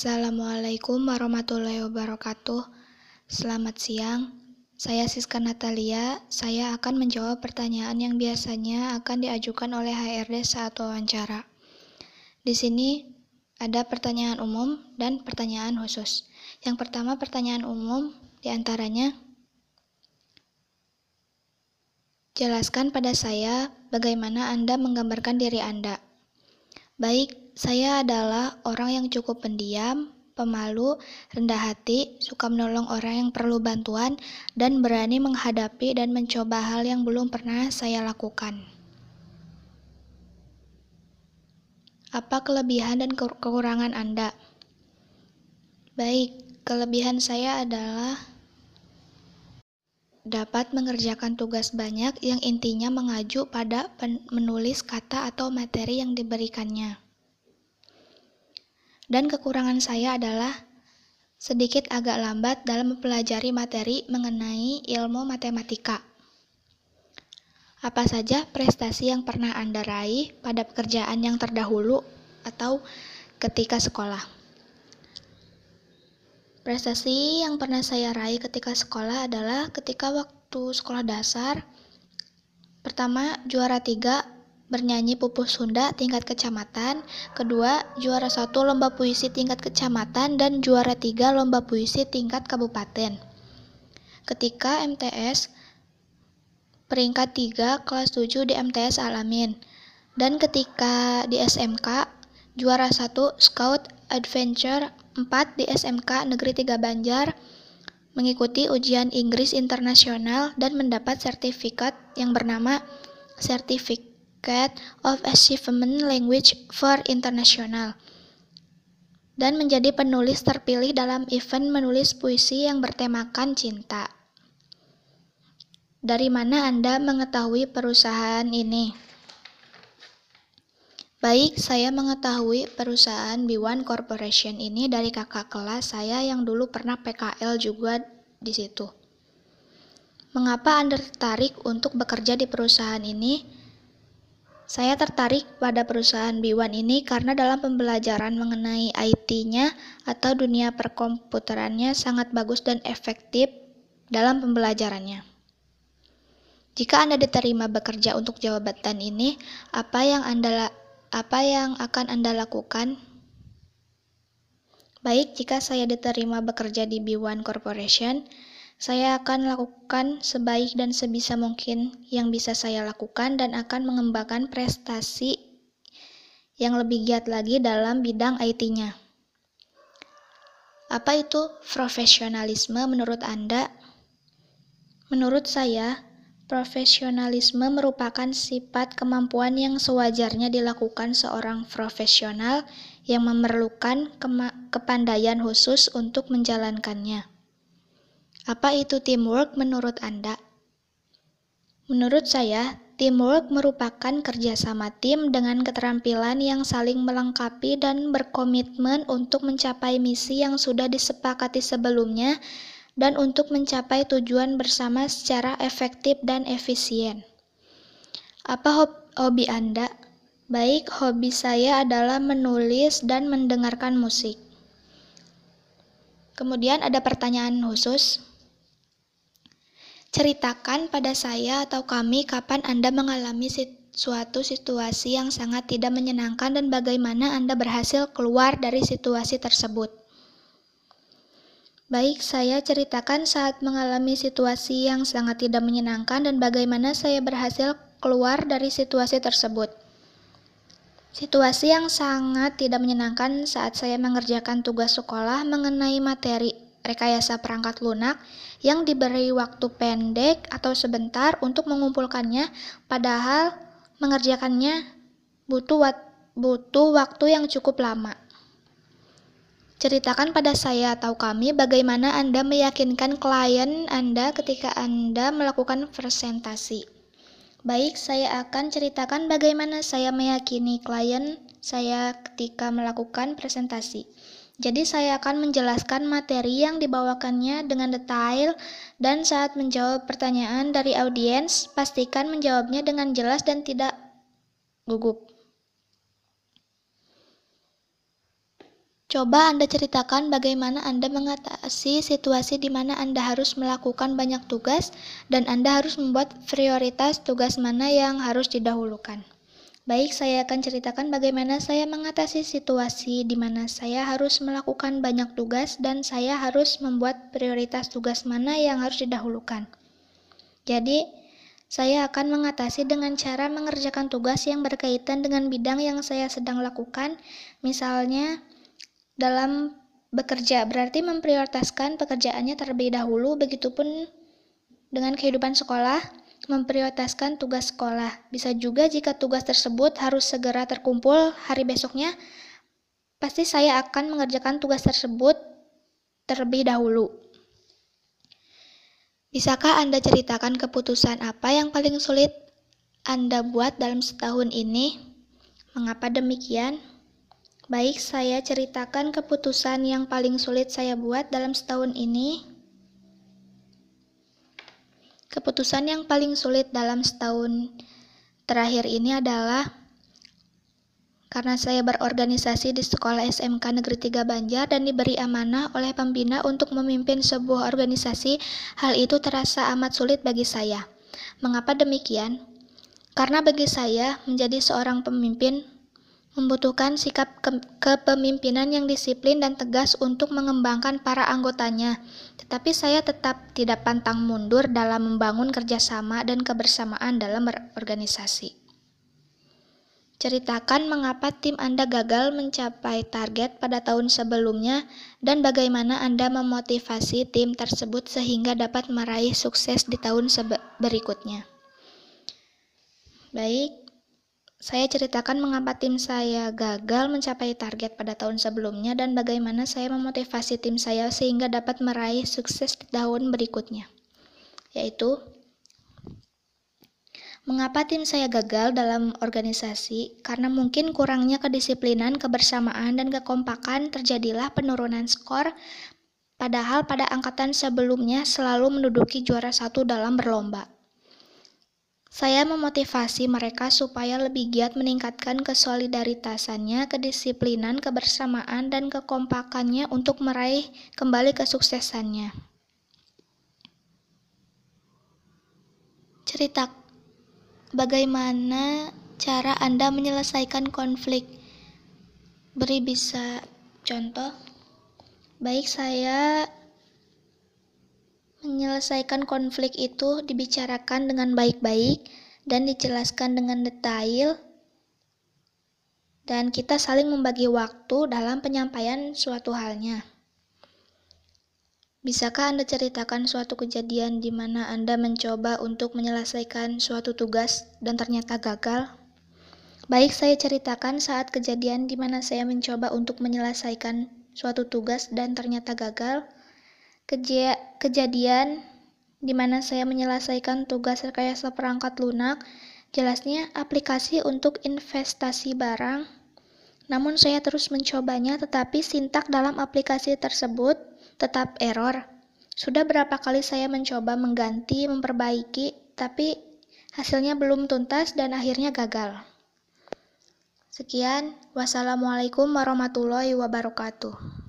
Assalamualaikum warahmatullahi wabarakatuh. Selamat siang. Saya Siska Natalia. Saya akan menjawab pertanyaan yang biasanya akan diajukan oleh HRD saat wawancara. Di sini ada pertanyaan umum dan pertanyaan khusus. Yang pertama pertanyaan umum di antaranya Jelaskan pada saya bagaimana Anda menggambarkan diri Anda. Baik, saya adalah orang yang cukup pendiam, pemalu, rendah hati, suka menolong orang yang perlu bantuan, dan berani menghadapi dan mencoba hal yang belum pernah saya lakukan. Apa kelebihan dan kekurangan Anda? Baik, kelebihan saya adalah dapat mengerjakan tugas banyak yang intinya mengacu pada menulis kata atau materi yang diberikannya. Dan kekurangan saya adalah sedikit agak lambat dalam mempelajari materi mengenai ilmu matematika. Apa saja prestasi yang pernah Anda raih pada pekerjaan yang terdahulu atau ketika sekolah? Prestasi yang pernah saya raih ketika sekolah adalah ketika waktu sekolah dasar. Pertama, juara tiga bernyanyi pupus Sunda tingkat kecamatan, kedua juara satu lomba puisi tingkat kecamatan, dan juara tiga lomba puisi tingkat kabupaten. Ketika MTS, peringkat tiga kelas 7 di MTS Alamin. Dan ketika di SMK, juara satu Scout Adventure 4 di SMK Negeri 3 Banjar, mengikuti ujian Inggris internasional dan mendapat sertifikat yang bernama Certificate Certificate of Achievement Language for International dan menjadi penulis terpilih dalam event menulis puisi yang bertemakan cinta. Dari mana Anda mengetahui perusahaan ini? Baik, saya mengetahui perusahaan B1 Corporation ini dari kakak kelas saya yang dulu pernah PKL juga di situ. Mengapa Anda tertarik untuk bekerja di perusahaan ini? Saya tertarik pada perusahaan B1 ini karena dalam pembelajaran mengenai IT-nya atau dunia perkomputerannya sangat bagus dan efektif dalam pembelajarannya. Jika Anda diterima bekerja untuk jabatan ini, apa yang Anda apa yang akan Anda lakukan? Baik, jika saya diterima bekerja di B1 Corporation, saya akan lakukan sebaik dan sebisa mungkin yang bisa saya lakukan dan akan mengembangkan prestasi yang lebih giat lagi dalam bidang IT-nya. Apa itu profesionalisme menurut Anda? Menurut saya, profesionalisme merupakan sifat kemampuan yang sewajarnya dilakukan seorang profesional yang memerlukan kepandaian khusus untuk menjalankannya. Apa itu teamwork menurut Anda? Menurut saya, teamwork merupakan kerjasama tim dengan keterampilan yang saling melengkapi dan berkomitmen untuk mencapai misi yang sudah disepakati sebelumnya dan untuk mencapai tujuan bersama secara efektif dan efisien. Apa hobi Anda? Baik, hobi saya adalah menulis dan mendengarkan musik. Kemudian ada pertanyaan khusus. Ceritakan pada saya atau kami kapan Anda mengalami suatu situasi yang sangat tidak menyenangkan dan bagaimana Anda berhasil keluar dari situasi tersebut. Baik, saya ceritakan saat mengalami situasi yang sangat tidak menyenangkan dan bagaimana saya berhasil keluar dari situasi tersebut. Situasi yang sangat tidak menyenangkan saat saya mengerjakan tugas sekolah mengenai materi rekayasa perangkat lunak yang diberi waktu pendek atau sebentar untuk mengumpulkannya, padahal mengerjakannya butuh, butuh waktu yang cukup lama. Ceritakan pada saya atau kami bagaimana Anda meyakinkan klien Anda ketika Anda melakukan presentasi. Baik, saya akan ceritakan bagaimana saya meyakini klien saya ketika melakukan presentasi. Jadi saya akan menjelaskan materi yang dibawakannya dengan detail dan saat menjawab pertanyaan dari audiens, pastikan menjawabnya dengan jelas dan tidak gugup. Coba Anda ceritakan bagaimana Anda mengatasi situasi di mana Anda harus melakukan banyak tugas dan Anda harus membuat prioritas tugas mana yang harus didahulukan. Baik, saya akan ceritakan bagaimana saya mengatasi situasi di mana saya harus melakukan banyak tugas dan saya harus membuat prioritas tugas mana yang harus didahulukan. Jadi, saya akan mengatasi dengan cara mengerjakan tugas yang berkaitan dengan bidang yang saya sedang lakukan, misalnya dalam bekerja berarti memprioritaskan pekerjaannya terlebih dahulu begitupun dengan kehidupan sekolah memprioritaskan tugas sekolah bisa juga jika tugas tersebut harus segera terkumpul hari besoknya pasti saya akan mengerjakan tugas tersebut terlebih dahulu Bisakah Anda ceritakan keputusan apa yang paling sulit Anda buat dalam setahun ini? Mengapa demikian? Baik, saya ceritakan keputusan yang paling sulit saya buat dalam setahun ini. Keputusan yang paling sulit dalam setahun terakhir ini adalah karena saya berorganisasi di sekolah SMK Negeri 3 Banjar dan diberi amanah oleh pembina untuk memimpin sebuah organisasi, hal itu terasa amat sulit bagi saya. Mengapa demikian? Karena bagi saya, menjadi seorang pemimpin membutuhkan sikap ke kepemimpinan yang disiplin dan tegas untuk mengembangkan para anggotanya. Tetapi saya tetap tidak pantang mundur dalam membangun kerjasama dan kebersamaan dalam berorganisasi. Ceritakan mengapa tim Anda gagal mencapai target pada tahun sebelumnya dan bagaimana Anda memotivasi tim tersebut sehingga dapat meraih sukses di tahun berikutnya. Baik, saya ceritakan mengapa tim saya gagal mencapai target pada tahun sebelumnya dan bagaimana saya memotivasi tim saya sehingga dapat meraih sukses di tahun berikutnya. Yaitu, mengapa tim saya gagal dalam organisasi? Karena mungkin kurangnya kedisiplinan, kebersamaan, dan kekompakan terjadilah penurunan skor Padahal pada angkatan sebelumnya selalu menduduki juara satu dalam berlomba. Saya memotivasi mereka supaya lebih giat meningkatkan kesolidaritasannya, kedisiplinan, kebersamaan, dan kekompakannya untuk meraih kembali kesuksesannya. Cerita bagaimana cara Anda menyelesaikan konflik? Beri bisa contoh. Baik, saya Menyelesaikan konflik itu dibicarakan dengan baik-baik dan dijelaskan dengan detail, dan kita saling membagi waktu dalam penyampaian suatu halnya. Bisakah Anda ceritakan suatu kejadian di mana Anda mencoba untuk menyelesaikan suatu tugas dan ternyata gagal? Baik, saya ceritakan saat kejadian di mana saya mencoba untuk menyelesaikan suatu tugas dan ternyata gagal kejadian di mana saya menyelesaikan tugas rekayasa perangkat lunak, jelasnya aplikasi untuk investasi barang. Namun saya terus mencobanya tetapi sintak dalam aplikasi tersebut tetap error. Sudah berapa kali saya mencoba mengganti, memperbaiki, tapi hasilnya belum tuntas dan akhirnya gagal. Sekian, wassalamualaikum warahmatullahi wabarakatuh.